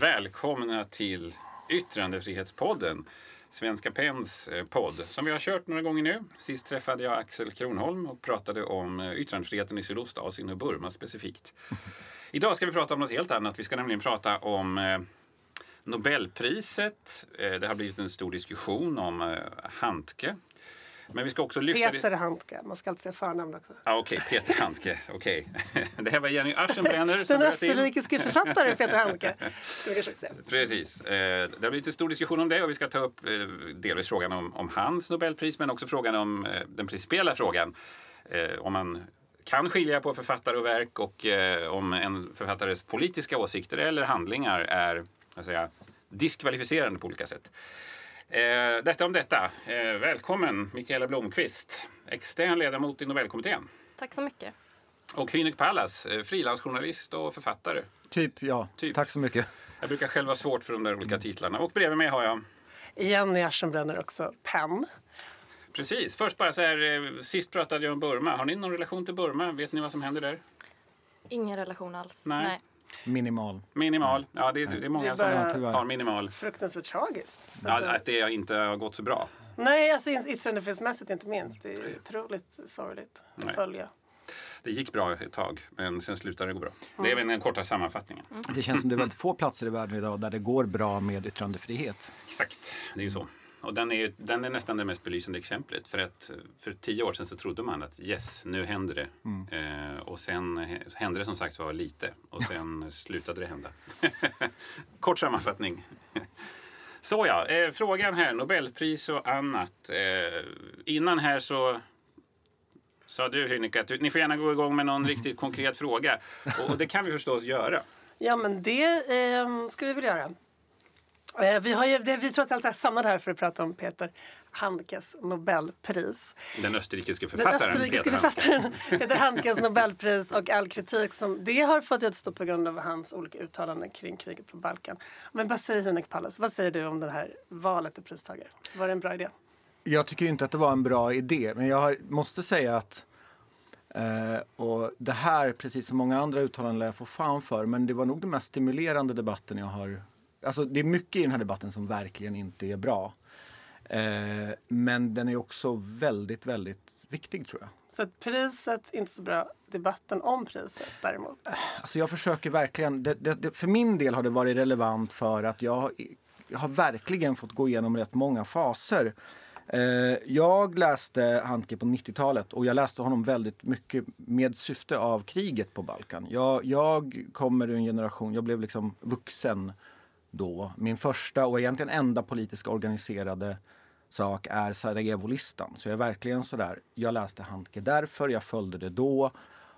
Välkomna till Yttrandefrihetspodden. Svenska Pens eh, podd som vi har kört några gånger nu. Sist träffade jag Axel Kronholm och pratade om eh, yttrandefriheten i Sydostasien och Burma specifikt. Idag ska vi prata om något helt annat. Vi ska nämligen prata om eh, Nobelpriset. Det har blivit en stor diskussion om Handke men vi ska också lyfta... Peter Handke. Man ska alltid säga förnamn också. Ah, Okej, okay. Peter Handke. Okay. Det här var Jenny Aschenbrenner. Den österrikiske författaren Peter Handke. Precis. Eh, det har blivit en stor diskussion om det och vi ska ta upp eh, delvis frågan om, om hans Nobelpris men också frågan om eh, den principiella frågan. Om man kan skilja på författare och verk och om en författares politiska åsikter eller handlingar är säga, diskvalificerande på olika sätt. Eh, detta om detta. Eh, välkommen Mikaela Blomqvist, extern ledamot i Nobelkommittén. Tack så mycket. Och Hynek Pallas, eh, frilansjournalist och författare. Typ, ja. Typ. Tack så mycket. Jag brukar själv ha svårt för de där olika titlarna. Och bredvid mig har jag... Jenny Aschenbrenner också, PEN. Precis. Först bara så här, eh, sist pratade jag om Burma. Har ni någon relation till Burma? Vet ni vad som händer där? Ingen relation alls. Nej. Nej. Minimal. Minimal. Ja, det, det är många det är som har minimal. Fruktansvärt tragiskt. Ja, alltså- att det inte har gått så bra. Nej, alltså yttrandefrihetsmässigt inte minst. Det är otroligt sorgligt att följa. Det gick bra ett tag, men sen slutade det gå bra. Mm. Det är väl den korta sammanfattningen. Mm. Det känns som det är väldigt få platser i världen idag där det går bra med yttrandefrihet. Exakt, det är ju så. Och den är, den är nästan det mest belysande exemplet. För att för tio år sedan så trodde man att yes, nu händer det. Mm. Eh, och sen hände det som sagt var lite. Och sen slutade det hända. Kort sammanfattning. så ja, eh, frågan här, Nobelpris och annat. Eh, innan här så sa du Hynek att ni får gärna gå igång med någon riktigt konkret fråga. Och, och det kan vi förstås göra. Ja men det eh, ska vi väl göra. Eh, vi, har ju, vi trots allt är samlade här för att prata om Peter Handkes Nobelpris. Den österrikiska författaren. Den österrikiske Peter författaren Peter Handkes Nobelpris och all kritik som det har fått utstå på grund av hans olika uttalanden kring kriget på Balkan. Men vad säger Hinek Pallas? Vad säger du om det här valet till pristagare? Var det en bra idé? Jag tycker inte att det var en bra idé, men jag måste säga att Uh, och det här, precis som många andra uttalanden, lär jag få fan för. Men det var nog den mest stimulerande debatten jag har alltså det är mycket i den här debatten som verkligen inte är bra. Eh, men den är också väldigt, väldigt viktig tror jag. Så att priset inte så bra, debatten om priset däremot? Alltså jag försöker verkligen, det, det, för min del har det varit relevant för att jag, jag har verkligen fått gå igenom rätt många faser. Eh, jag läste Handke på 90-talet och jag läste honom väldigt mycket med syfte av kriget på Balkan. Jag, jag kommer ur en generation, jag blev liksom vuxen då. Min första och egentligen enda politiska organiserade sak är Sarajevo-listan. Så jag är verkligen sådär, jag läste Handke därför, jag följde det då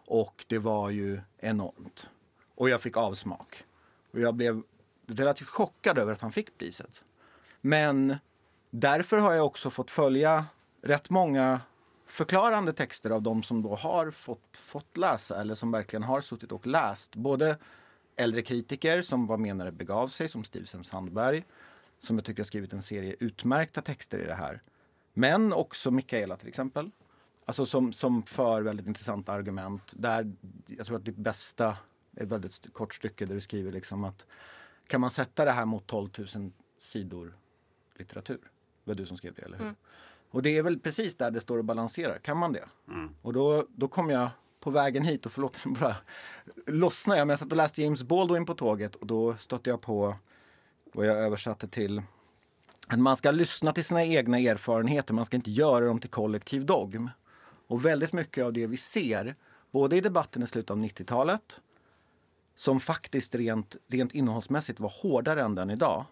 och det var ju enormt. Och jag fick avsmak. Och jag blev relativt chockad över att han fick priset. Men därför har jag också fått följa rätt många förklarande texter av de som då har fått, fått läsa eller som verkligen har suttit och läst. Både äldre kritiker som var det begav sig, som Stivsen Sandberg, som jag tycker har skrivit en serie utmärkta texter i det här. Men också Mikaela till exempel. Alltså som, som för väldigt intressanta argument. Där jag tror att ditt bästa, ett väldigt kort stycke där du skriver liksom att kan man sätta det här mot 12 000 sidor litteratur? Det var du som skrev det, eller hur? Mm. Och det är väl precis där det står och balanserar. Kan man det? Mm. Och då, då kom jag på vägen hit och förlåt, bara lossnade jag. Men jag satt och läste James Baldwin på tåget och då stötte jag på vad jag översatte till att man ska lyssna till sina egna erfarenheter, man ska inte göra dem till kollektiv dogm. Och väldigt mycket av det vi ser, både i debatten i slutet av 90-talet, som faktiskt rent, rent innehållsmässigt var hårdare än den idag,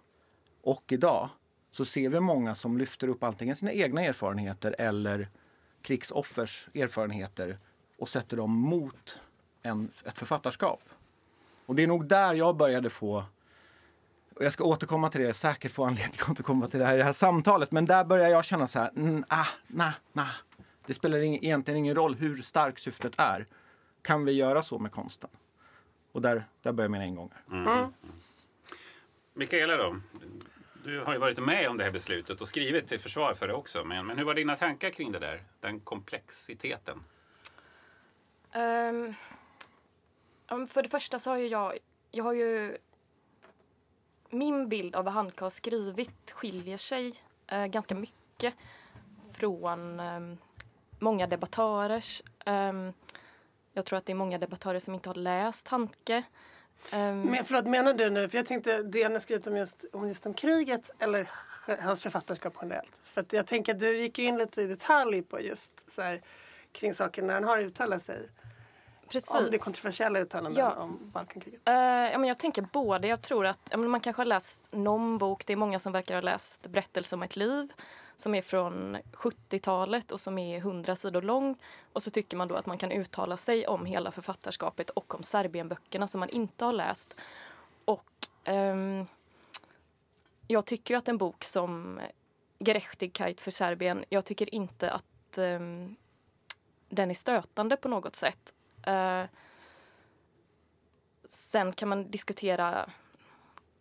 och idag, så ser vi många som lyfter upp antingen sina egna erfarenheter eller krigsoffers erfarenheter och sätter dem mot en, ett författarskap. Och det är nog där jag började få och jag ska återkomma till det, säkert få anledning att återkomma till det här i det här samtalet. Men där börjar jag känna så här, mm, ah, nah, nah. Det spelar egentligen ingen roll hur starkt syftet är. Kan vi göra så med konsten? Och där, där börjar mina ingångar. Mm. Mm. Mikaela då? Du har ju varit med om det här beslutet och skrivit till försvar för det också. Men, men hur var dina tankar kring det där? Den komplexiteten? Um, för det första så har ju jag, jag har ju min bild av vad Handke har skrivit skiljer sig uh, ganska mycket från um, många debattörers. Um, jag tror att det är många debattörer som inte har läst Handke. Um, Men förlåt, menar du nu, för jag tänkte det han har skrivit om just, om just om kriget eller hans författarskap generellt? För jag tänker att du gick ju in lite i detalj på just så här, kring saker när han har uttalat sig. Precis. Om det kontroversiella uttalanden ja. om Balkankriget. Uh, ja, men jag tänker både. Jag tror att ja, man kanske har läst någon bok. Det är många som verkar ha läst Berättelse om ett liv som är från 70-talet och som är 100 sidor lång. Och så tycker man då att man kan uttala sig om hela författarskapet och om Serbienböckerna som man inte har läst. Och um, jag tycker att en bok som Gerechtigkeit för Serbien, jag tycker inte att um, den är stötande på något sätt. Eh, sen kan man diskutera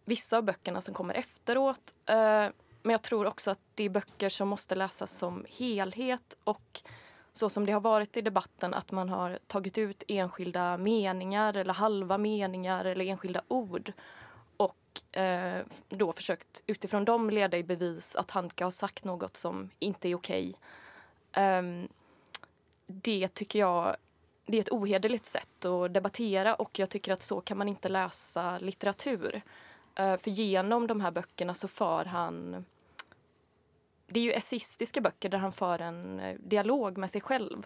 vissa av böckerna som kommer efteråt. Eh, men jag tror också att det är böcker som måste läsas som helhet och så som det har varit i debatten att man har tagit ut enskilda meningar eller halva meningar eller enskilda ord och eh, då försökt utifrån dem leda i bevis att Handke har sagt något som inte är okej. Um, det tycker jag det är ett ohederligt sätt att debattera och jag tycker att så kan man inte läsa litteratur. Eh, för genom de här böckerna så för han det är ju essistiska böcker där han för en eh, dialog med sig själv.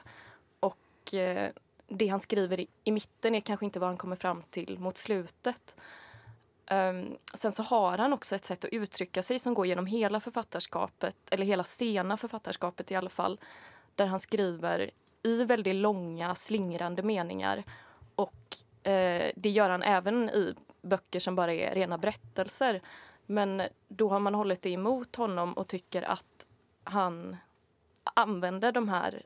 Och eh, det han skriver i, mitten är kanske inte vad han kommer fram till mot slutet. Ehm, sen så har han också ett sätt att uttrycka sig som går genom hela författarskapet, eller hela sena författarskapet i alla fall, där han skriver i väldigt långa, slingrande meningar. Och eh, det gör han även i böcker som bara är rena berättelser. Men då har man hållit det emot honom och tycker att han använder de här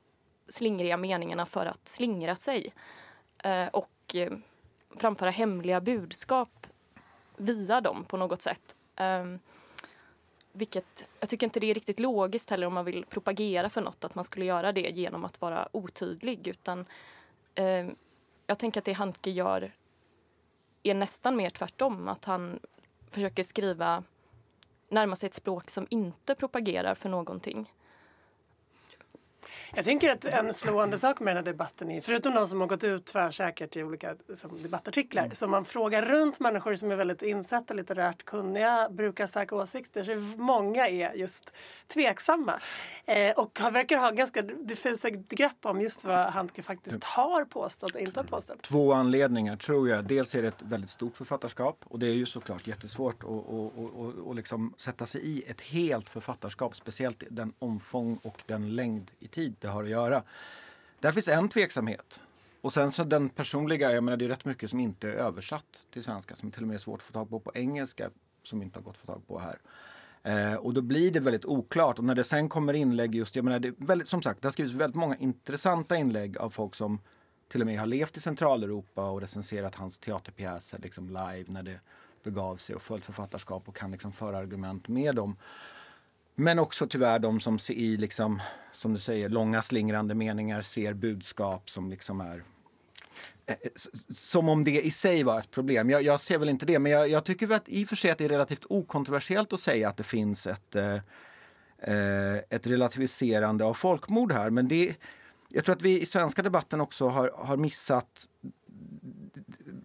slingriga meningarna för att slingra sig eh, och eh, framföra hemliga budskap via dem på något sätt. Eh, vilket, jag tycker inte det är riktigt logiskt heller om man vill propagera för något att man skulle göra det genom att vara otydlig. Utan eh, jag tänker att det Handke gör är nästan mer tvärtom. Att han försöker skriva, närma sig ett språk som inte propagerar för någonting. Jag tänker att en slående sak med den här debatten är, förutom de som har gått ut tvärsäkert i olika som debattartiklar, mm. så man frågar runt människor som är väldigt insatta, litterärt kunniga, brukar starka åsikter, så många är just tveksamma. Eh, och han verkar ha ganska diffusa grepp om just vad Handke faktiskt har påstått och inte har påstått. Två anledningar tror jag. Dels är det ett väldigt stort författarskap och det är ju såklart jättesvårt att och, och, och, liksom sätta sig i ett helt författarskap, speciellt den omfång och den längd i tid det har att göra. Där finns en tveksamhet. Och sen så den personliga, jag menar det är rätt mycket som inte är översatt till svenska som till och med är svårt att få tag på på engelska som inte har gått att få tag på här. Eh, och då blir det väldigt oklart. Och när det sen kommer inlägg just, jag menar det väldigt, som sagt, det har skrivits väldigt många intressanta inlägg av folk som till och med har levt i Centraleuropa och recenserat hans teaterpjäser liksom live när det begav sig och följt författarskap och kan liksom föra argument med dem. Men också tyvärr de som ser i, liksom, som du säger, långa slingrande meningar ser budskap som liksom är eh, eh, som om det i sig var ett problem. Jag, jag ser väl inte det, men jag, jag, tycker att i och för sig att det är relativt okontroversiellt att säga att det finns ett, eh, eh, ett relativiserande av folkmord här. Men det, jag tror att vi i svenska debatten också har, har missat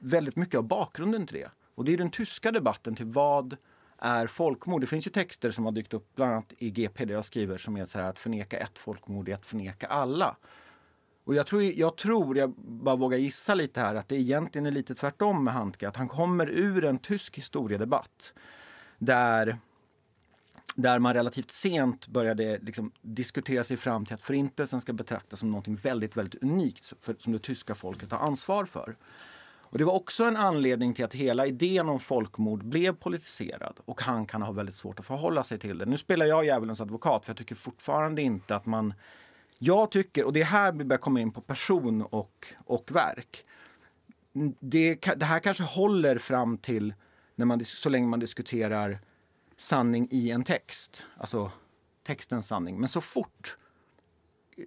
väldigt mycket av bakgrunden till det. Och det är den tyska debatten till vad är folkmord. Det finns ju texter som har dykt upp, bland annat i GP där jag skriver, som är så här att förneka ett folkmord är att förneka alla. Och jag tror, jag tror, jag bara vågar gissa lite här, att det egentligen är lite tvärtom med Handke. Att han kommer ur en tysk historiedebatt där, där man relativt sent började liksom diskutera sig fram till att Förintelsen ska betraktas som något väldigt, väldigt unikt för, som det tyska folket har ansvar för. Och det var också en anledning till att hela idén om folkmord blev politiserad och han kan ha väldigt svårt att förhålla sig till det. Nu spelar jag djävulens advokat för jag tycker fortfarande inte att man... Jag tycker, och det är här vi börjar komma in på person och, och verk. Det, det här kanske håller fram till när man, så länge man diskuterar sanning i en text, alltså textens sanning. Men så fort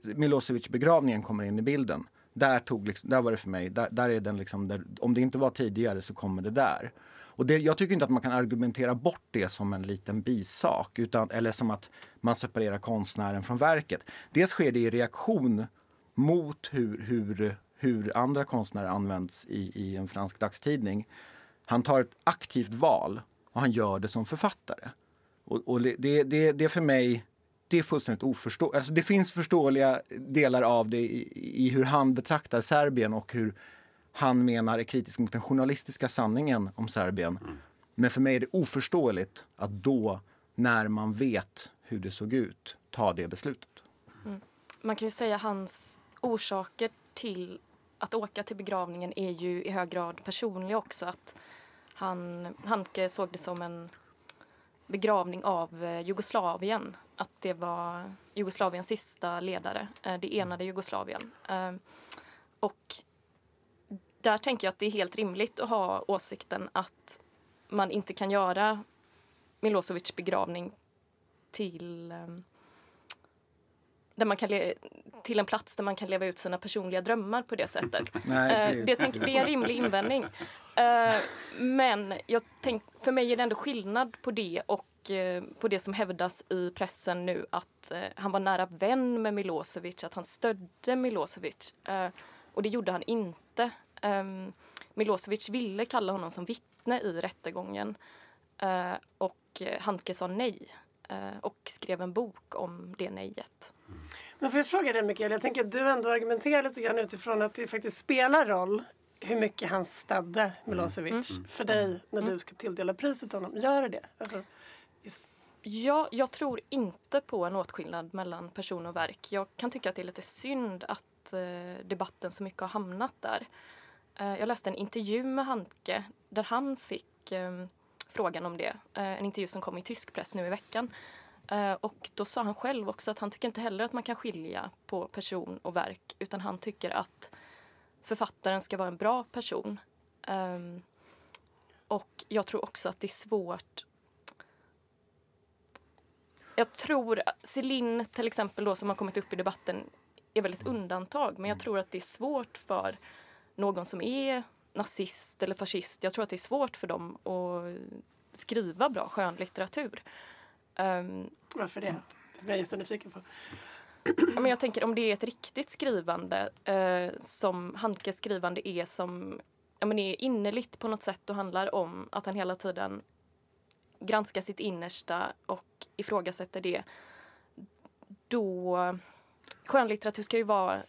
Milosevic begravningen kommer in i bilden där, tog liksom, där var det för mig, där, där är den liksom, där, om det inte var tidigare så kommer det där. Och det, jag tycker inte att man kan argumentera bort det som en liten bisak, utan, eller som att man separerar konstnären från verket. Dels sker det i reaktion mot hur, hur, hur andra konstnärer används i, i en fransk dagstidning. Han tar ett aktivt val och han gör det som författare. Och, och det, det, det för mig det är fullständigt oförståeligt. Alltså det finns förståeliga delar av det i, i, hur han betraktar Serbien och hur han menar är kritisk mot den journalistiska sanningen om Serbien. Mm. Men för mig är det oförståeligt att då, när man vet hur det såg ut, ta det beslutet. Mm. Man kan ju säga hans orsaker till att åka till begravningen är ju i hög grad personliga också. Att han, Handke såg det som en begravning av eh, Jugoslavien. Att det var Jugoslaviens sista ledare, eh, det enade Jugoslavien. Eh, och där tänker jag att det är helt rimligt att ha åsikten att man inte kan göra Milosevic begravning till där man kan till en plats där man kan leva ut sina personliga drömmar på det sättet. Nej, det, tänk, det är en rimlig invändning. Uh, men jag tänk, för mig är det ändå skillnad på det och uh, på det som hävdas i pressen nu att han var nära vän med Milosevic, att han stödde Milosevic. och det gjorde han inte. Um, Milosevic ville kalla honom som vittne i rättegången och Handke sa nej och skrev en bok om det nejet. Men får jag fråga dig Mikael, jag tänker att du ändå argumenterar lite grann utifrån att det faktiskt spelar roll hur mycket han stödde Milosevic mm. för dig när mm. du ska tilldela priset till honom. Gör det? Alltså. Ja, jag tror inte på en åtskillnad mellan person och verk. Jag kan tycka att det är lite synd att eh, debatten så mycket har hamnat där. Eh, jag läste en intervju med Handke där han fick eh, frågan om det. Eh, en intervju som kom i tysk press nu i veckan. Eh, och då sa han själv också att han tycker inte heller att man kan skilja på person och verk utan han tycker att författaren ska vara en bra person. Um, och jag tror också att det är svårt jag tror Celine till exempel då som har kommit upp i debatten är väl ett undantag men jag tror att det är svårt för någon som är nazist eller fascist. Jag tror att det är svårt för dem att skriva bra skönlitteratur. Um, Varför det? Det blir jag jättenyfiken på men jag tänker om det är ett riktigt skrivande eh, som Handkes skrivande är som ja, men är innerligt på något sätt och handlar om att han hela tiden granskar sitt innersta och ifrågasätter det. Då skönlitteratur ska ju vara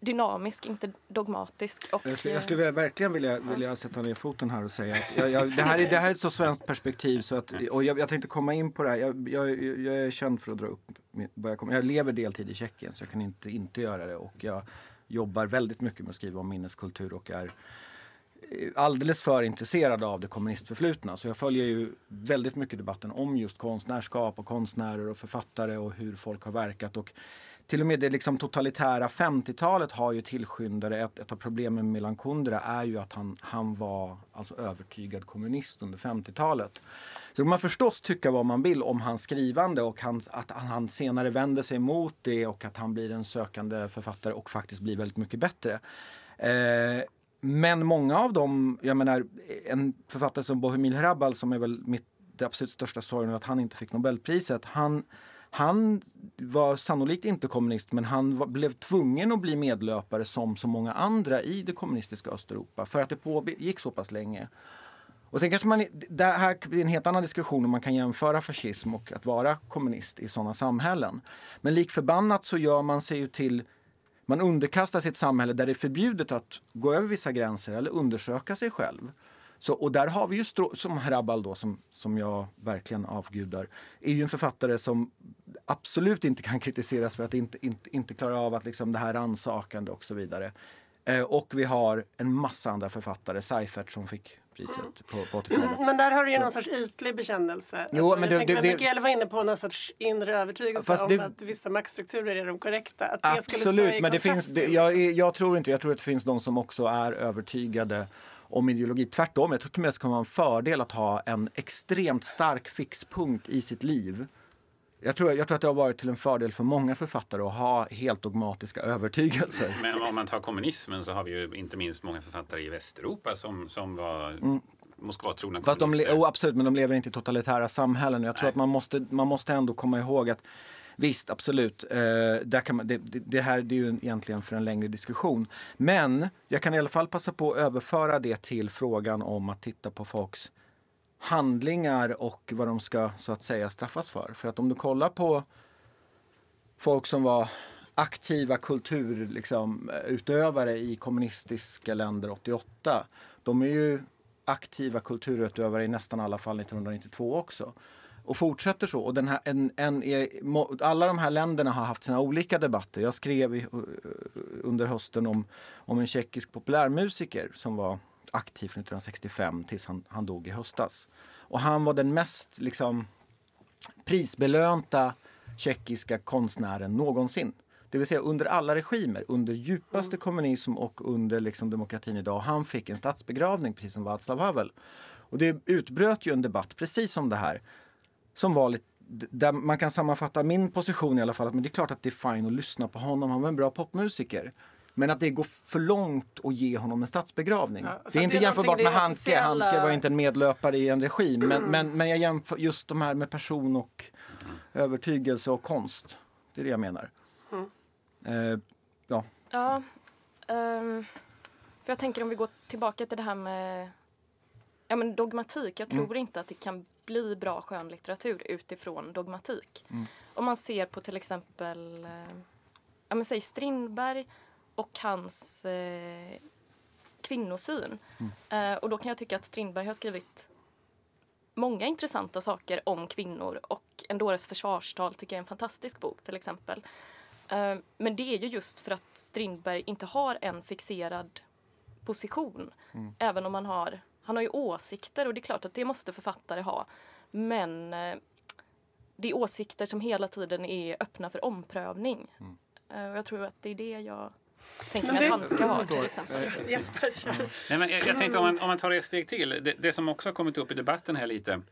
dynamisk, inte dogmatisk. Och, jag, skulle, jag skulle verkligen vilja, vilja sätta ner foten här och säga att jag, jag, det, här är, det här är ett så svenskt perspektiv så att, och jag, jag tänkte komma in på det här. Jag, jag, jag är känd för att dra upp vad jag kommer. Jag lever deltid i Tjeckien så jag kan inte inte göra det och jag jobbar väldigt mycket med att skriva om minneskultur och är eh, alldeles för intresserad av det kommunistförflutna. Så jag följer ju väldigt mycket debatten om just konstnärskap och konstnärer och författare och hur folk har verkat. Och till och med det liksom totalitära 50-talet har ju tillskyndare. Ett, ett av problemen med Milan Kundera är ju att han, han var alltså övertygad kommunist under 50-talet. Så man förstås tycka vad man vill om hans skrivande och hans, att han senare vänder sig mot det och att han blir en sökande författare och faktiskt blir väldigt mycket bättre. Eh, men många av dem, jag menar en författare som Bohemil Hrabal som är väl mitt det absolut största sorgen att han inte fick Nobelpriset. Han, han var sannolikt inte kommunist men han var, blev tvungen att bli medlöpare som så många andra i det kommunistiska Östeuropa för att det pågick så pass länge. Och sen kanske man, det här är en helt annan diskussion om man kan jämföra fascism och att vara kommunist i sådana samhällen. Men lik förbannat så gör man sig ju till man underkastar sig ett samhälle där det är förbjudet att gå över vissa gränser eller undersöka sig själv. Så, och där har vi ju som Hrabal då, som, som jag verkligen avgudar, är ju en författare som absolut inte kan kritiseras för att inte, inte, inte klara av att liksom det här ansakande och så vidare. Eh, och vi har en massa andra författare, Seifert som fick priset mm. på, på 80-talet. Men där har du ju någon sorts ytlig bekännelse. Jo, alltså, men jag det, det, Mikael var inne på någon sorts inre övertygelse om det, att vissa maktstrukturer är de korrekta. Att absolut, men det finns, det, jag, jag tror inte, jag tror att det finns de som också är övertygade om ideologi. Tvärtom, jag tror till och med att det kan vara en fördel att ha en extremt stark fixpunkt i sitt liv jag tror, jag tror att det har varit till en fördel för många författare att ha helt dogmatiska övertygelser. Men om man tar kommunismen så har vi ju inte minst många författare i Västeuropa som, som var mm. Moskva-trogna Fast de, oh, absolut, men de lever inte i totalitära samhällen. Jag tror Nej. att man måste, man måste ändå komma ihåg att Visst, absolut. Eh, där kan man, det, det, här det är ju egentligen för en längre diskussion. Men jag kan i alla fall passa på att överföra det till frågan om att titta på folks handlingar och vad de ska så att säga straffas för. För att om du kollar på folk som var aktiva kulturutövare liksom, eh, i kommunistiska länder 88. De är ju aktiva kulturutövare i nästan alla fall 1992 också. Och fortsätter så. Och den här, en, en alla de här länderna har haft sina olika debatter. Jag skrev i, under hösten om, om en tjeckisk populärmusiker som var aktiv från 1965 tills han, han dog i höstas. Och han var den mest liksom, prisbelönta tjeckiska konstnären någonsin. Det vill säga under alla regimer, under djupaste mm. kommunism och under liksom, demokratin idag. Han fick en statsbegravning precis som Václav Havel. Och det utbröt ju en debatt precis som det här. Som var lite där man kan sammanfatta min position i alla fall, att men det är klart att det är fint att lyssna på honom, han var en bra popmusiker. Men att det går för långt att ge honom en statsbegravning. Ja, det är inte det är jämförbart med Handke. Officiella... Handke var inte en medlöpare i en regim. Men, mm. men, men jag jämför just de här med person och övertygelse och konst. Det är det jag menar. Mm. Uh, ja. ja um, för jag tänker om vi går tillbaka till det här med ja, men dogmatik. Jag tror mm. inte att det kan bli bra skönlitteratur utifrån dogmatik. Mm. Om man ser på till exempel eh, ja, men säg Strindberg och hans eh, kvinnosyn. Mm. Eh, och då kan jag tycka att Strindberg har skrivit många intressanta saker om kvinnor och En dåres försvarstal tycker jag är en fantastisk bok till exempel. Eh, men det är ju just för att Strindberg inte har en fixerad position. Mm. Även om han har, han har ju åsikter och det är klart att det måste författare ha. Men eh, det är åsikter som hela tiden är öppna för omprövning. Mm. Eh, jag tror att det är det jag tänker mig att Handke har till exempel. Jesper, Nej, men jag, jag tänkte om man, om man tar ett steg till. Det, det som också har kommit upp i debatten här lite.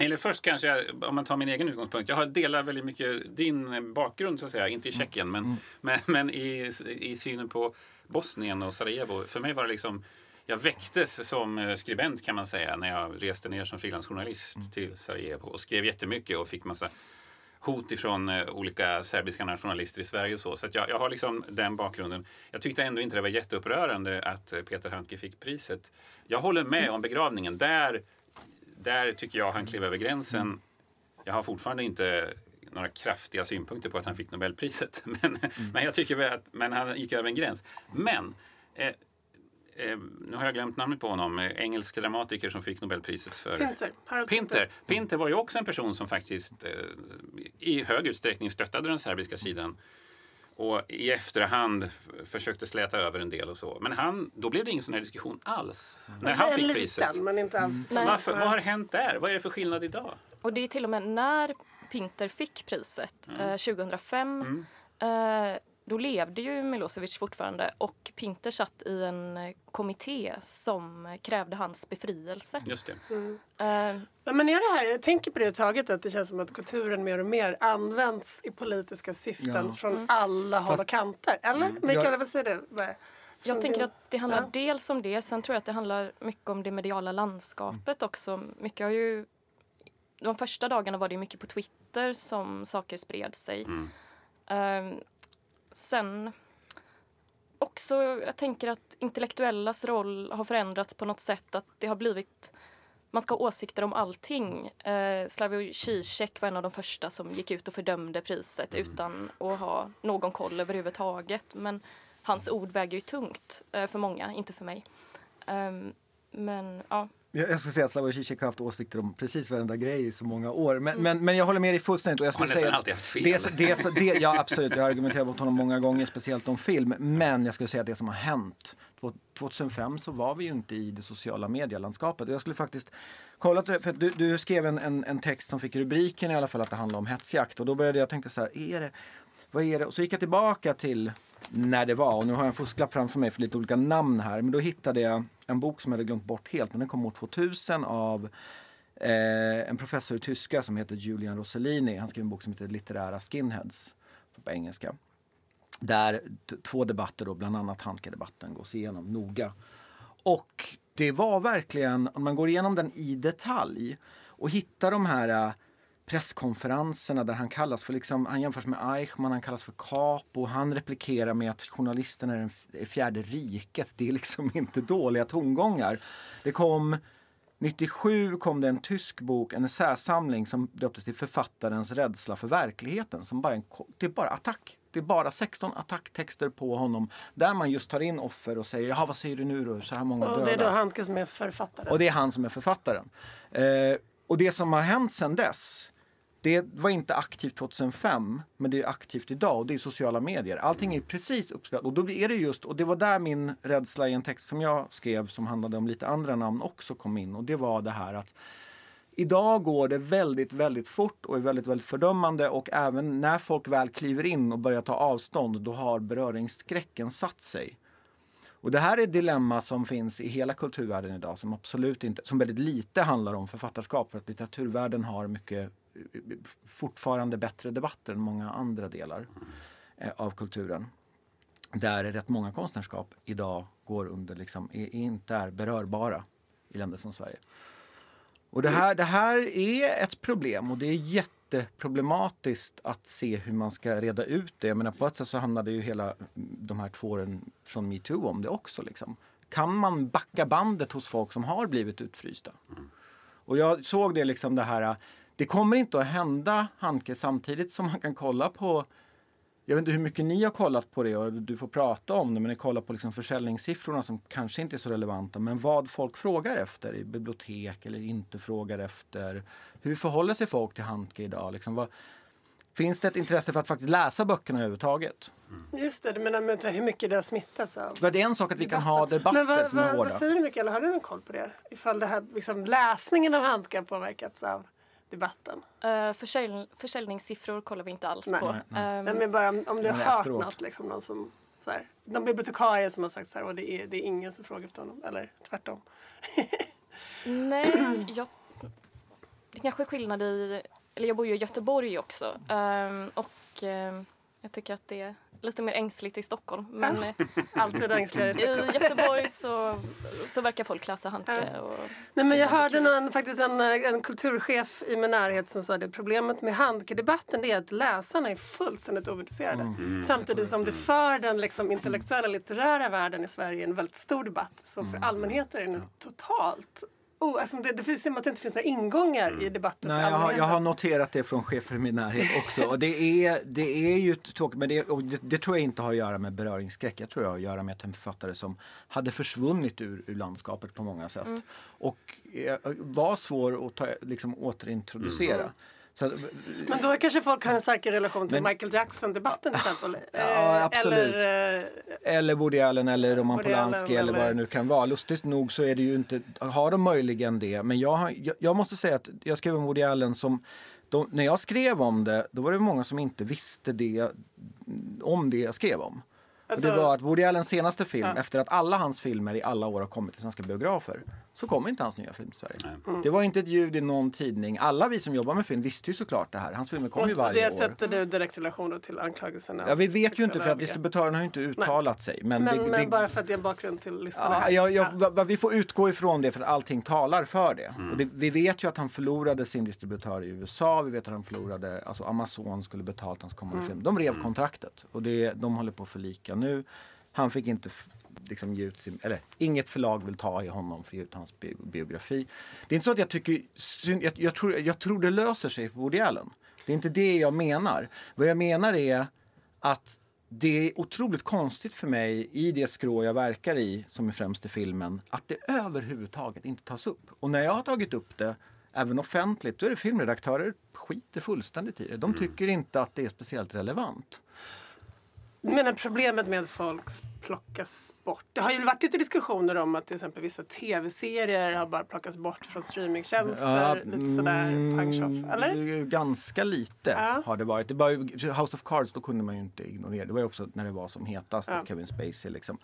Eller först kanske, om man tar min egen utgångspunkt. Jag har delar väldigt mycket din bakgrund, så att säga. Inte i Tjeckien, men, mm. men, men i, i synen på Bosnien och Sarajevo. För mig var det liksom jag väcktes som eh, skribent kan man säga när jag reste ner som frilansjournalist mm. till Sarajevo och skrev jättemycket och fick massa hot ifrån eh, olika serbiska nationalister i Sverige och så. Så jag, jag, har liksom den bakgrunden. Jag tyckte ändå inte det var jätteupprörande att eh, Peter Handke fick priset. Jag håller med om begravningen. Där, där tycker jag han klev över gränsen. Jag har fortfarande inte några kraftiga synpunkter på att han fick Nobelpriset. Men, mm. men jag tycker att men han gick över en gräns. Men eh, eh, nu har jag glömt namnet på honom, eh, engelsk dramatiker som fick Nobelpriset för... Pinter. Pinter. Pinter var ju också en person som faktiskt eh, i hög utsträckning stöttade den serbiska sidan och i efterhand försökte släta över en del och så. Men han, då blev det ingen sån här diskussion alls. Mm. När han fick liten, priset. men inte alls mm. Varför, Vad har hänt där? Vad är det för skillnad idag? Och det är till och med när Pinter fick priset mm. eh, 2005 mm. eh, då levde ju Milosevic fortfarande och Pinter satt i en eh, kommitté som krävde hans befrielse. Just det. Mm. Uh, men är det här, jag tänker på det taget att det känns som att kulturen mer och mer används i politiska syften ja. från mm. alla håll och kanter. Eller? Mm. Mikaela, vad säger du? Jag tänker att det handlar ja. dels om det, sen tror jag att det handlar mycket om det mediala landskapet också. Mycket har ju, de första dagarna var det mycket på Twitter som saker spred sig. Mm. Uh, sen också, jag tänker att intellektuellas roll har förändrats på något sätt. Att det har blivit, man ska ha åsikter om allting. Eh, Slavoj Zizek var en av de första som gick ut och fördömde priset mm. utan att ha någon koll överhuvudtaget. Men hans ord väger ju tungt eh, för många, inte för mig. Eh, men ja. Jag skulle säga att Slavoj Zizek har haft åsikter om precis varenda grej i så många år. Men, mm. men, men jag håller med dig fullständigt. Och jag skulle har nästan alltid haft fel. Det, det, det, ja, absolut. Jag har argumenterat mot honom många gånger, speciellt om film. Men jag skulle säga att det som har hänt 2005 så var vi ju inte i det sociala medielandskapet. Jag skulle faktiskt kolla, för du, du skrev en, en, en, text som fick rubriken i alla fall att det handlade om hetsjakt. Och då började jag tänka så här, är det, vad är det? Och så gick jag tillbaka till när det var. Och nu har jag en fusklapp framför mig för lite olika namn här. Men då hittade jag en bok som jag hade glömt bort helt. Men den kom år 2000 av Eh, en professor i tyska som heter Julian Rossellini. Han skrev en bok som heter Litterära skinheads på engelska. Där två debatter, då, bland annat Handka-debatten, gås igenom noga. Och det var verkligen, om man går igenom den i detalj och hittar de här äh, presskonferenserna där han kallas för, liksom, han jämförs med Eichmann, han kallas för Capo, han replikerar med att journalisten är det fjärde riket. Det är liksom inte dåliga tongångar. Det kom 97 kom det en tysk bok, en essäsamling som döptes till Författarens rädsla för verkligheten. Som bara en, det är bara attack. Det är bara 16 attacktexter på honom där man just tar in offer och säger Jaha, vad säger du nu då? Så här många och döda. det är då Handke som är författaren? Och det är han som är författaren. Eh, och det som har hänt sedan dess det var inte aktivt 2005, men det är aktivt idag och det är sociala medier. Allting är precis uppspelat och då är det just, och det var där min rädsla i en text som jag skrev som handlade om lite andra namn också kom in och det var det här att Idag går det väldigt, väldigt fort och är väldigt, väldigt fördömande och även när folk väl kliver in och börjar ta avstånd då har beröringsskräcken satt sig. Och det här är ett dilemma som finns i hela kulturvärlden idag som absolut inte, som väldigt lite handlar om författarskap för att litteraturvärlden har mycket fortfarande bättre debatter än många andra delar eh, av kulturen. Där rätt många konstnärskap idag går under, liksom, är, inte är berörbara i länder som Sverige. Och det här, det här är ett problem och det är jätteproblematiskt att se hur man ska reda ut det. Jag menar, på ett sätt så handlade ju hela de här två åren från metoo om det också. Liksom. Kan man backa bandet hos folk som har blivit utfrysta? Och jag såg det liksom det här det kommer inte att hända Handke samtidigt som man kan kolla på jag vet inte hur mycket ni har kollat på det och du får prata om det men ni kollar på liksom försäljningssiffrorna som kanske inte är så relevanta men vad folk frågar efter i bibliotek eller inte frågar efter. Hur förhåller sig folk till Handke idag? Liksom vad, finns det ett intresse för att faktiskt läsa böckerna överhuvudtaget? Mm. Just det, du menar med hur mycket det har smittats av? För det är en sak att vi kan ha debatter men vad, som är hårda. Vad säger du Mikael, har du någon koll på det? Ifall det här, liksom, läsningen av Handke har påverkats av debatten? Uh, försäljning, försäljningssiffror kollar vi inte alls nej. på. Nej, nej. Um, nej, men bara om du har hört efteråt. något, liksom, någon som, så här, de bibliotekarier som har sagt så här, och det är, det är ingen som frågar efter honom, eller tvärtom. nej, jag, det kanske är skillnad i, eller jag bor ju i Göteborg också um, och um, jag tycker att det är lite mer ängsligt i Stockholm. Men ja. Alltid ängsligare i Stockholm. I Göteborg så, så verkar folk läsa Handke. Ja. Och, Nej, men jag hörde någon, faktiskt en, en kulturchef i min närhet som sa att problemet med Handke-debatten är att läsarna är fullständigt ointresserade. Mm. mm. Samtidigt som det för den liksom, intellektuella litterära världen i Sverige är en väldigt stor debatt. Så för mm. allmänheten är den totalt Oh, alltså det, det finns som att det inte finns några ingångar mm. i debatten. Nej, jag, har, jag har noterat det från chefer i min närhet också. Och det är, det är ju tråkigt, men det, det, det, tror jag inte har att göra med beröringsskräck. Jag tror det har att göra med att en författare som hade försvunnit ur, ur landskapet på många sätt. Mm. Och eh, var svår att ta, liksom, återintroducera. Mm. Så, men då kanske folk har en starkare relation till men, Michael Jackson-debatten till exempel? Ja, eh, absolut. Eller, eh, eller Woody Allen eller Roman Polanski eller, eller vad det nu kan vara. Lustigt nog så är det ju inte, har de möjligen det. Men jag, jag, jag måste säga att jag skrev om Woody Allen som de, när jag skrev om det, då var det många som inte visste det om det jag skrev om. Alltså, och det var att Woody Allens senaste film, ja. efter att alla hans filmer i alla år har kommit till svenska biografer, så kom inte hans nya film till Sverige. Mm. Det var inte ett ljud i någon tidning. Alla vi som jobbar med film visste ju såklart det här. Hans filmer kom och, ju varje år. Och det sätter du direkt relation till anklagelserna? Ja, vi vet ju inte för att distributören har ju inte uttalat Nej. sig. Men, men, det, men bara för att det är bakgrund till lyssnarna ja, här. Ja, ja, ja. Vi får utgå ifrån det för att allting talar för det. Mm. Och det, vi vet ju att han förlorade sin distributör i USA. Vi vet att han förlorade, alltså Amazon skulle betalt hans kommande mm. film. De rev mm. kontraktet och det, de håller på att förlika nu. Han fick inte liksom ge ut sin, eller inget förlag vill ta i honom för att ge ut hans biografi. Det är inte så att jag tycker, jag, jag, tror, jag tror det löser sig för Woody Allen. Det är inte det jag menar. Vad jag menar är att det är otroligt konstigt för mig i det skrå jag verkar i, som är främst i filmen, att det överhuvudtaget inte tas upp. Och när jag har tagit upp det, även offentligt, då är det filmredaktörer skiter fullständigt i det. De tycker inte att det är speciellt relevant. Du menar problemet med att folk plockas bort? Det har ju varit lite diskussioner om att till exempel vissa tv-serier har bara plockats bort från streamingtjänster. Ja, lite sådär mm, punch-off, eller? Ganska lite ja. har det varit. Det var House of Cards, då kunde man ju inte ignorera. Det var ju också när det var som hetast, ja. Kevin Spacey liksom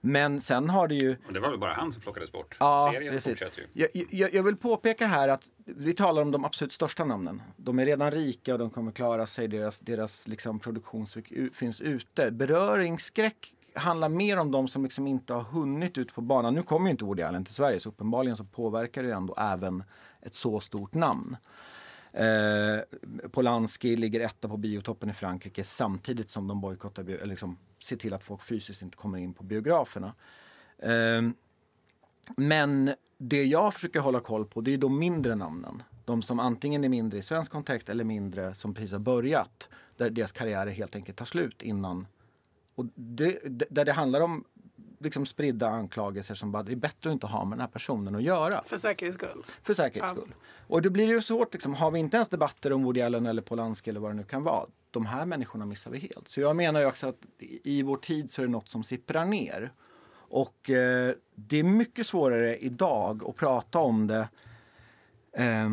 Men sen har det ju... Och det var väl bara han som plockades bort? Ja, Serien precis. fortsätter ju. Jag, jag, jag vill påpeka här att vi talar om de absolut största namnen. De är redan rika och de kommer klara sig. Deras, deras liksom produktion finns ute. Beröringsskräck handlar mer om de som liksom inte har hunnit ut på banan. Nu kommer ju inte Woody Allen till Sverige så uppenbarligen så påverkar det ändå även ett så stort namn. Eh, Polanski ligger etta på biotoppen i Frankrike samtidigt som de bojkottar, eller liksom ser till att folk fysiskt inte kommer in på biograferna. Eh, men det jag försöker hålla koll på det är de mindre namnen. De som antingen är mindre i svensk kontext eller mindre som precis har börjat. Där deras karriärer helt enkelt tar slut innan. Och det, där det handlar om liksom spridda anklagelser som bara det är bättre att inte ha med den här personen att göra. För säkerhets skull. För säkerhets skull. Och då blir det ju svårt, liksom, har vi inte ens debatter om Woody Allen eller Polanski eller vad det nu kan vara. De här människorna missar vi helt. Så jag menar ju också att i vår tid så är det något som sipprar ner. Och eh, det är mycket svårare idag att prata om det eh,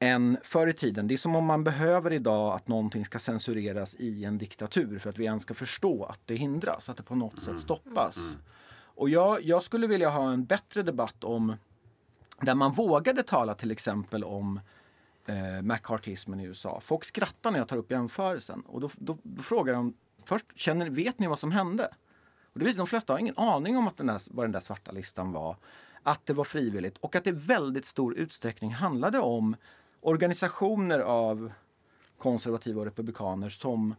än förr i tiden. Det är som om man behöver idag att någonting ska censureras i en diktatur för att vi ens ska förstå att det hindras, att det på något sätt stoppas. Och jag, jag skulle vilja ha en bättre debatt om där man vågade tala till exempel om eh, McCarthyismen i USA. Folk skrattar när jag tar upp jämförelsen och då, då, då frågar de först, känner, vet ni vad som hände? Och det visar de flesta har ingen aning om att den där, vad den där svarta listan var. Att det var frivilligt och att det i väldigt stor utsträckning handlade om organisationer av konservativa och republikaner som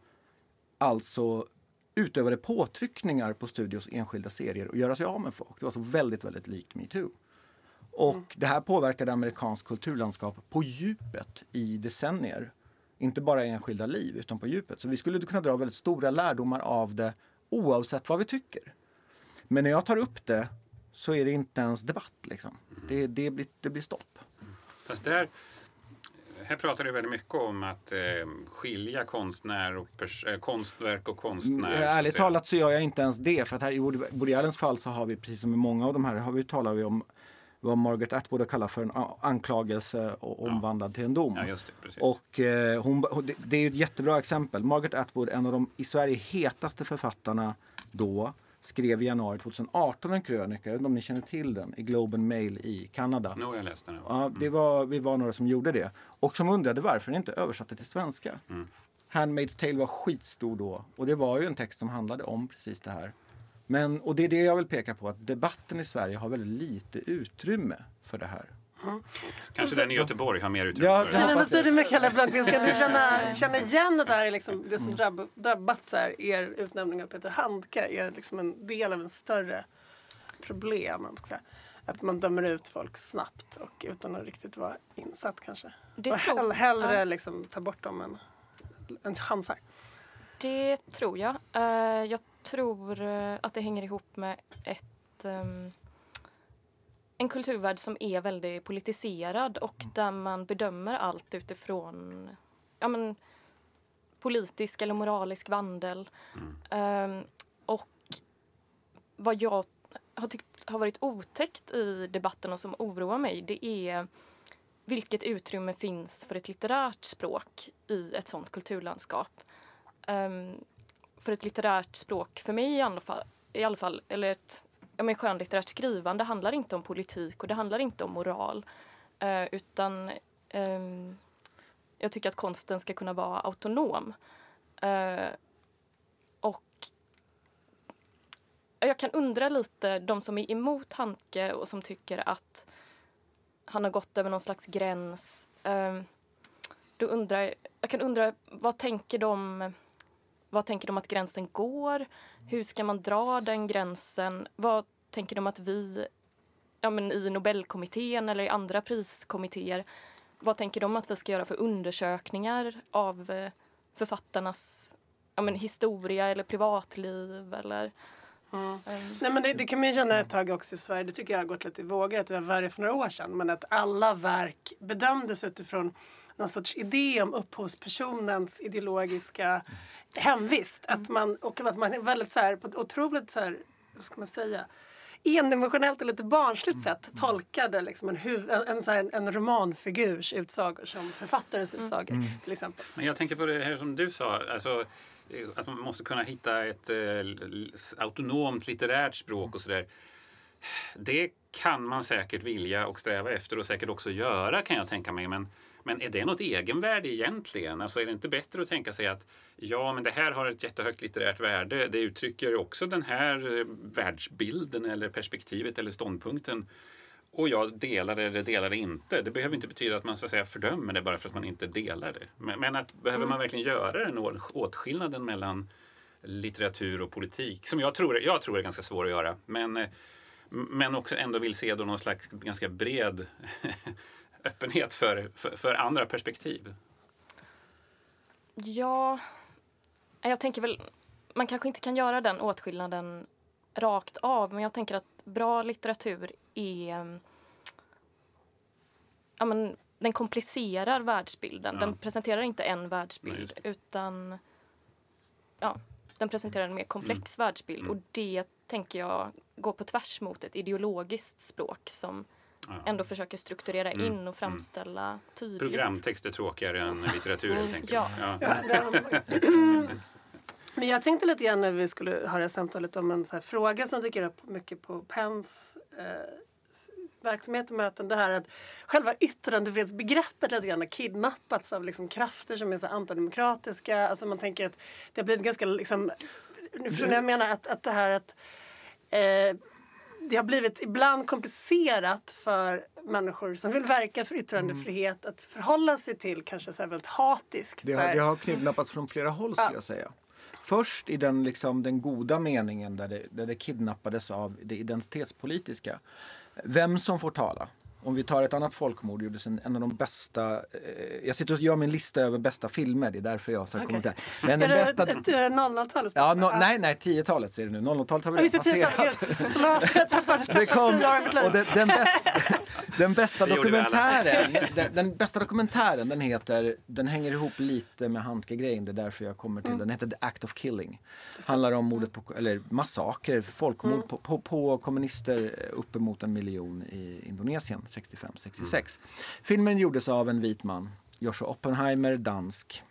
alltså utövade påtryckningar på studios enskilda serier och göra sig av med folk. Det var så väldigt, väldigt likt metoo. Och mm. det här påverkade amerikanskt kulturlandskap på djupet i decennier. Inte bara i enskilda liv, utan på djupet. Så vi skulle kunna dra väldigt stora lärdomar av det oavsett vad vi tycker. Men när jag tar upp det så är det inte ens debatt. Liksom. Det, det, blir, det blir stopp. Fast där, här pratar du väldigt mycket om att eh, skilja konstnär och eh, konstverk och konstnär. Mm, ärligt talat så gör jag inte ens det. För att här i Woody Allens fall så har vi, precis som i många av de här, har vi talar vi om vad Margaret Atwood har kallat för en anklagelse och omvandlad ja. till en dom. Ja, det, och eh, hon, det, det är ett jättebra exempel. Margaret Atwood, en av de i Sverige hetaste författarna då, skrev i januari 2018 en krönika, jag vet inte om ni känner till den, i Globe and Mail i Kanada. No, jag läste den. Ja, det var, vi var några som gjorde det. Och som undrade varför den inte översatte till svenska. Mm. Handmaid's Tale var skitstor då. Och det var ju en text som handlade om precis det här. Men, och det är det jag vill peka på, att debatten i Sverige har väldigt lite utrymme för det här. Mm. Kanske den i Göteborg har mer utrymme ja, för det. Men vad säger du Mikaela Blomqvist? Ska du känna, känna igen det där, liksom, det som drabb, drabbat så här, er utnämning av Peter Handke är liksom en del av en större problem? Att man dömer ut folk snabbt och utan att riktigt vara insatt kanske. Det och tror, hellre ja. liksom, ta bort dem än, än chansar. Det tror jag. Uh, jag tror uh, att det hänger ihop med ett um, en kulturvärld som är väldigt politiserad och mm. där man bedömer allt utifrån ja, men, politisk eller moralisk vandel. Mm. Um, och vad jag har tyckt har varit otäckt i debatten och som oroar mig det är vilket utrymme finns för ett litterärt språk i ett sånt kulturlandskap. Um, för ett litterärt språk, för mig i alla fall, i alla fall eller ett ja, men skönlitterärt skrivande handlar inte om politik och det handlar inte om moral. Eh, utan eh, jag tycker att konsten ska kunna vara autonom. Eh, och jag kan undra lite, de som är emot Handke och som tycker att han har gått över någon slags gräns. Ehm, då undrar, jag kan undra, vad tänker de vad tänker de att gränsen går? Hur ska man dra den gränsen? Vad tänker de att vi ja, men i Nobelkommittén eller i andra priskommittéer vad tänker de att vi ska göra för undersökningar av eh, författarnas ja, men historia eller privatliv? Eller, mm. um. Nej, men det, det, kan man ju känna ett tag också i Sverige. Det tycker jag har gått lite i vågor. Att det var värre för några år sedan. Men att alla verk bedömdes utifrån någon sorts idé om upphovspersonens ideologiska hemvist. Att man, och att man är väldigt så här, på ett otroligt så här, vad ska man säga, endimensionellt och lite barnsligt sätt tolkade liksom en, huv, en, en, en romanfigurs utsagor som författarens mm. utsagor. Mm. Till exempel. Men jag tänker på det här som du sa. Alltså, att man måste kunna hitta ett eh, autonomt litterärt språk och sådär. Det kan man säkert vilja och sträva efter och säkert också göra kan jag tänka mig. Men, men är det något egenvärde egentligen? Alltså är det inte bättre att tänka sig att ja, men det här har ett jättehögt litterärt värde. Det uttrycker också den här eh, världsbilden eller perspektivet eller ståndpunkten. Och jag delar det eller delar det inte. Det behöver inte betyda att man så att säga fördömer det bara för att man inte delar det. Men, men att, behöver man verkligen göra den åtskillnaden mellan litteratur och politik som jag tror, jag tror är ganska svår att göra. Men, eh, men också ändå vill se då någon slags ganska bred öppenhet för, för, för, andra perspektiv. Ja, jag tänker väl, man kanske inte kan göra den åtskillnaden rakt av, men jag tänker att bra litteratur är... Ja, men, den komplicerar världsbilden. Ja. Den presenterar inte en världsbild, Nej, utan ja, den presenterar en mer komplex mm. världsbild. Mm. Och det tänker jag går på tvärs mot ett ideologiskt språk som ja. ändå försöker strukturera mm. in och mm. framställa mm. tydligt. Programtext är tråkigare än litteratur helt enkelt. Ja. ja. Men jag tänkte lite grann när vi skulle ha det samtalet om en så här fråga som dyker upp mycket på Pens eh, verksamhet och möten. Det här att själva yttrandefrihetsbegreppet lite grann har kidnappats av liksom krafter som är så antidemokratiska. Alltså man tänker att det har blivit ganska liksom... Förstår jag menar? Att, att det här att eh, det har blivit ibland komplicerat för människor som vill verka för yttrandefrihet att förhålla sig till kanske så väldigt hatiskt. Det har, det har kidnappats från flera håll skulle ja. jag säga. Först i den, liksom, den goda meningen där det, där det kidnappades av det identitetspolitiska. Vem som får tala. Om vi tar ett annat folkmord, gjordes en, en av de bästa... Eh, jag sitter och gör min lista över bästa filmer, det är därför jag har okay. Men den är bästa... ett 00-talets ja, no, Nej, nej, 10-talet ser du nu. 00-talet har vi redan passerat. Förlåt, jag tappade kom, och den, den, bästa, den bästa dokumentären, den, den, bästa dokumentären, den heter, den hänger ihop lite med Handke-grejen, det är därför jag kommer till mm. den. heter The Act of Killing. Handlar om mordet på, eller massaker, folkmord mm. på, på, på kommunister uppemot en miljon i Indonesien 65-66. Mm. Filmen gjordes av en vit man, Joshua Oppenheimer, dansk,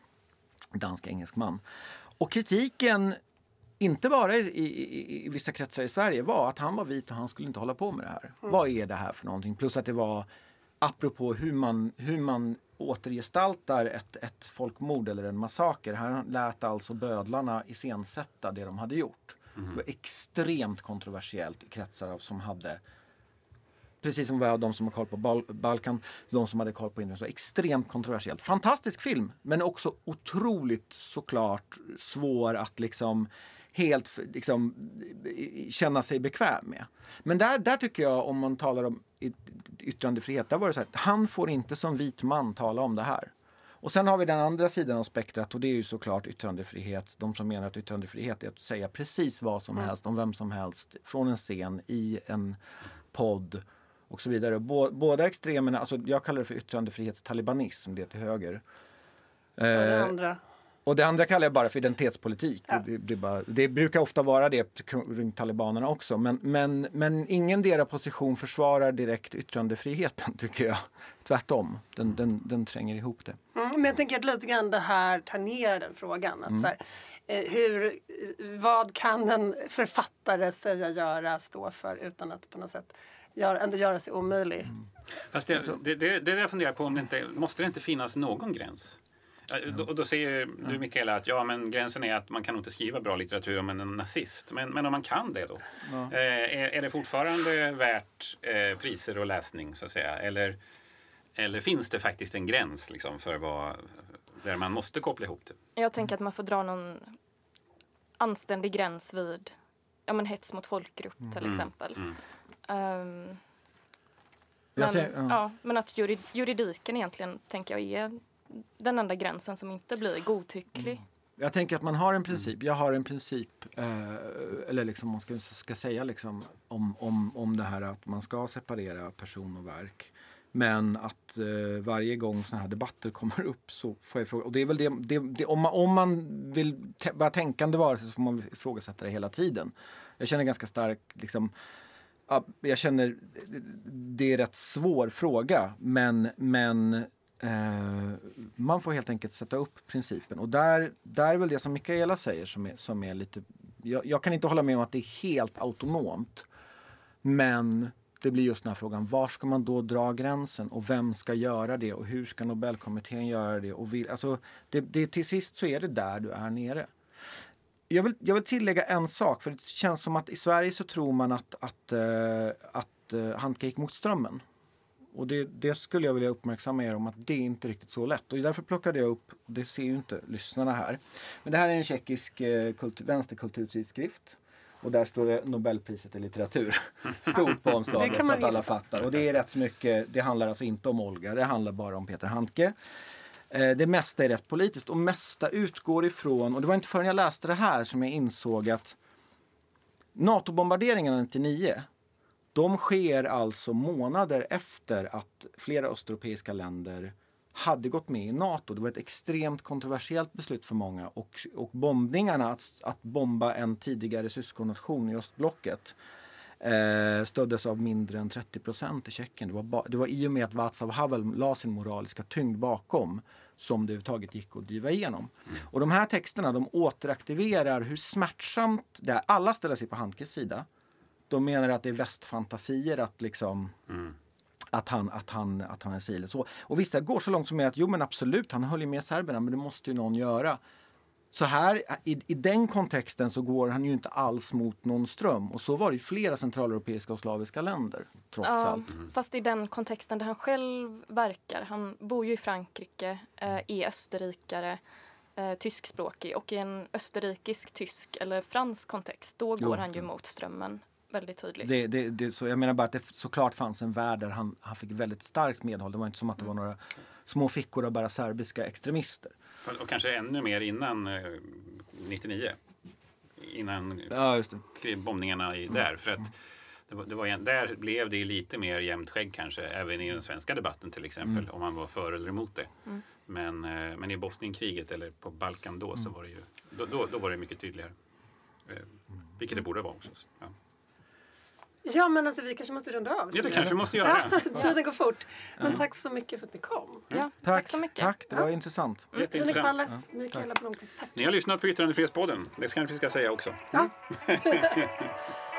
dansk-engelsk man. Och kritiken inte bara i, i, i, vissa kretsar i Sverige var att han var vit och han skulle inte hålla på med det här. Mm. Vad är det här för någonting? Plus att det var apropå hur man, hur man återgestaltar ett, ett folkmord eller en massaker. Här lät alltså bödlarna iscensätta det de hade gjort. Mm. Det var extremt kontroversiellt i kretsar som hade precis som var de som har koll på Bal Balkan, de som hade koll på Indien. Så extremt kontroversiellt. Fantastisk film, men också otroligt såklart svår att liksom helt liksom, känna sig bekväm med. Men där, där tycker jag, om man talar om yttrandefrihet, där var det så att han får inte som vit man tala om det här. Och sen har vi den andra sidan av spektrat och det är ju såklart yttrandefrihet. De som menar att yttrandefrihet är att säga precis vad som mm. helst om vem som helst från en scen i en podd och så vidare. Båda extremerna, alltså jag kallar det för yttrandefrihetstalibanism, det till höger. Och det andra? Och det andra kallar jag bara för identitetspolitik. Ja. Det, det, bara, det, brukar ofta vara det runt talibanerna också. Men, men, men ingen deras position försvarar direkt yttrandefriheten tycker jag. Tvärtom, den, den, den tränger ihop det. Mm, men jag tänker att lite grann det här tar ner den frågan. Att mm. så här, eh, hur, vad kan en författare säga, göra, stå för utan att på något sätt gör, ändå göra sig omöjlig? Mm. Fast det, det, det, det jag funderar på, om det inte, måste det inte finnas någon gräns? Och då säger du Mikaela att ja, men gränsen är att man kan inte skriva bra litteratur om en nazist. Men, men om man kan det då? Ja. Eh, är, är, det fortfarande värt eh, priser och läsning så att säga? Eller, eller finns det faktiskt en gräns liksom, för vad, där man måste koppla ihop det? Jag tänker att man får dra någon anständig gräns vid ja, men hets mot folkgrupp till mm. exempel. Mm. Um, men, ja. men att juridiken egentligen tänker jag är den enda gränsen som inte blir godtycklig. Mm. Jag tänker att man har en princip. Jag har en princip, eh, eller liksom man ska, ska säga liksom om, om, om det här att man ska separera person och verk. Men att eh, varje gång sådana här debatter kommer upp så får jag fråga. Och det är väl det, det, det om, man, om man vill vara tänkande varelse så får man ifrågasätta det hela tiden. Jag känner ganska stark liksom, jag känner det är en rätt svår fråga men, men Eh, man får helt enkelt sätta upp principen. Och där, där är väl det som Mikaela säger som är, som är lite... Jag, jag kan inte hålla med om att det är helt autonomt. Men det blir just den här frågan, var ska man då dra gränsen och vem ska göra det och hur ska Nobelkommittén göra det? Och vill, alltså, det, det, till sist så är det där du är nere. Jag vill, jag vill tillägga en sak, för det känns som att i Sverige så tror man att, att, uh, att uh, Handke gick mot strömmen. Och det, det, skulle jag vilja uppmärksamma er om att det är inte riktigt så lätt. Och därför plockade jag upp, det ser ju inte lyssnarna här, men det här är en tjeckisk eh, kultur, vänsterkulturtidskrift. Och där står det Nobelpriset i litteratur. Stort på omslaget så att alla fattar. Och det är rätt mycket, det handlar alltså inte om Olga, det handlar bara om Peter Handke. Eh, det mesta är rätt politiskt och mesta utgår ifrån, och det var inte förrän jag läste det här som jag insåg att NATO-bombarderingarna 99 de sker alltså månader efter att flera östeuropeiska länder hade gått med i Nato. Det var ett extremt kontroversiellt beslut för många och, och bombningarna, att, att bomba en tidigare syskonnation i östblocket eh, stöddes av mindre än 30 procent i Tjeckien. Det var, ba, det var i och med att Václav Havel la sin moraliska tyngd bakom som det överhuvudtaget gick att driva igenom. Och de här texterna de återaktiverar hur smärtsamt det är. Alla ställer sig på Handkes sida. De menar att det är västfantasier att liksom mm att han, att han, att han är si så. Och vissa går så långt som att jo men absolut, han höll ju med serberna men det måste ju någon göra. Så här, i, i den kontexten så går han ju inte alls mot någon ström. Och så var det i flera centraleuropeiska och slaviska länder. trots ja, allt. Mm. Fast i den kontexten där han själv verkar. Han bor ju i Frankrike, eh, är österrikare, eh, tyskspråkig. Och i en österrikisk-tysk eller fransk kontext, då går jo. han ju mot strömmen väldigt tydligt. Det, det, det, så jag menar bara att det såklart fanns en värld där han, han fick väldigt starkt medhåll. Det var inte som att det var några små fickor av bara serbiska extremister. Och kanske ännu mer innan eh, 99. Innan ja, bombningarna i, där. För att det var, det var, där blev det lite mer jämnt skägg kanske, även i den svenska debatten till exempel, mm. om man var för eller emot det. Mm. Men, eh, men i Bosnienkriget eller på Balkan då, så mm. var det ju, då, då, då var det mycket tydligare. Eh, vilket det borde vara också. Ja. Ja, men alltså, vi kanske måste runda av. Ja, det kanske vi måste göra. Ja, tiden går fort. Men tack så mycket för att ni kom. Ja, tack, tack så mycket. Tack, det var ja. intressant. Mm. Jätteintressant. Pallas, Mikaela Blomqvist, tack. Ni har lyssnat på Yttrandefrihetspodden. Det kanske vi ska säga också. Ja.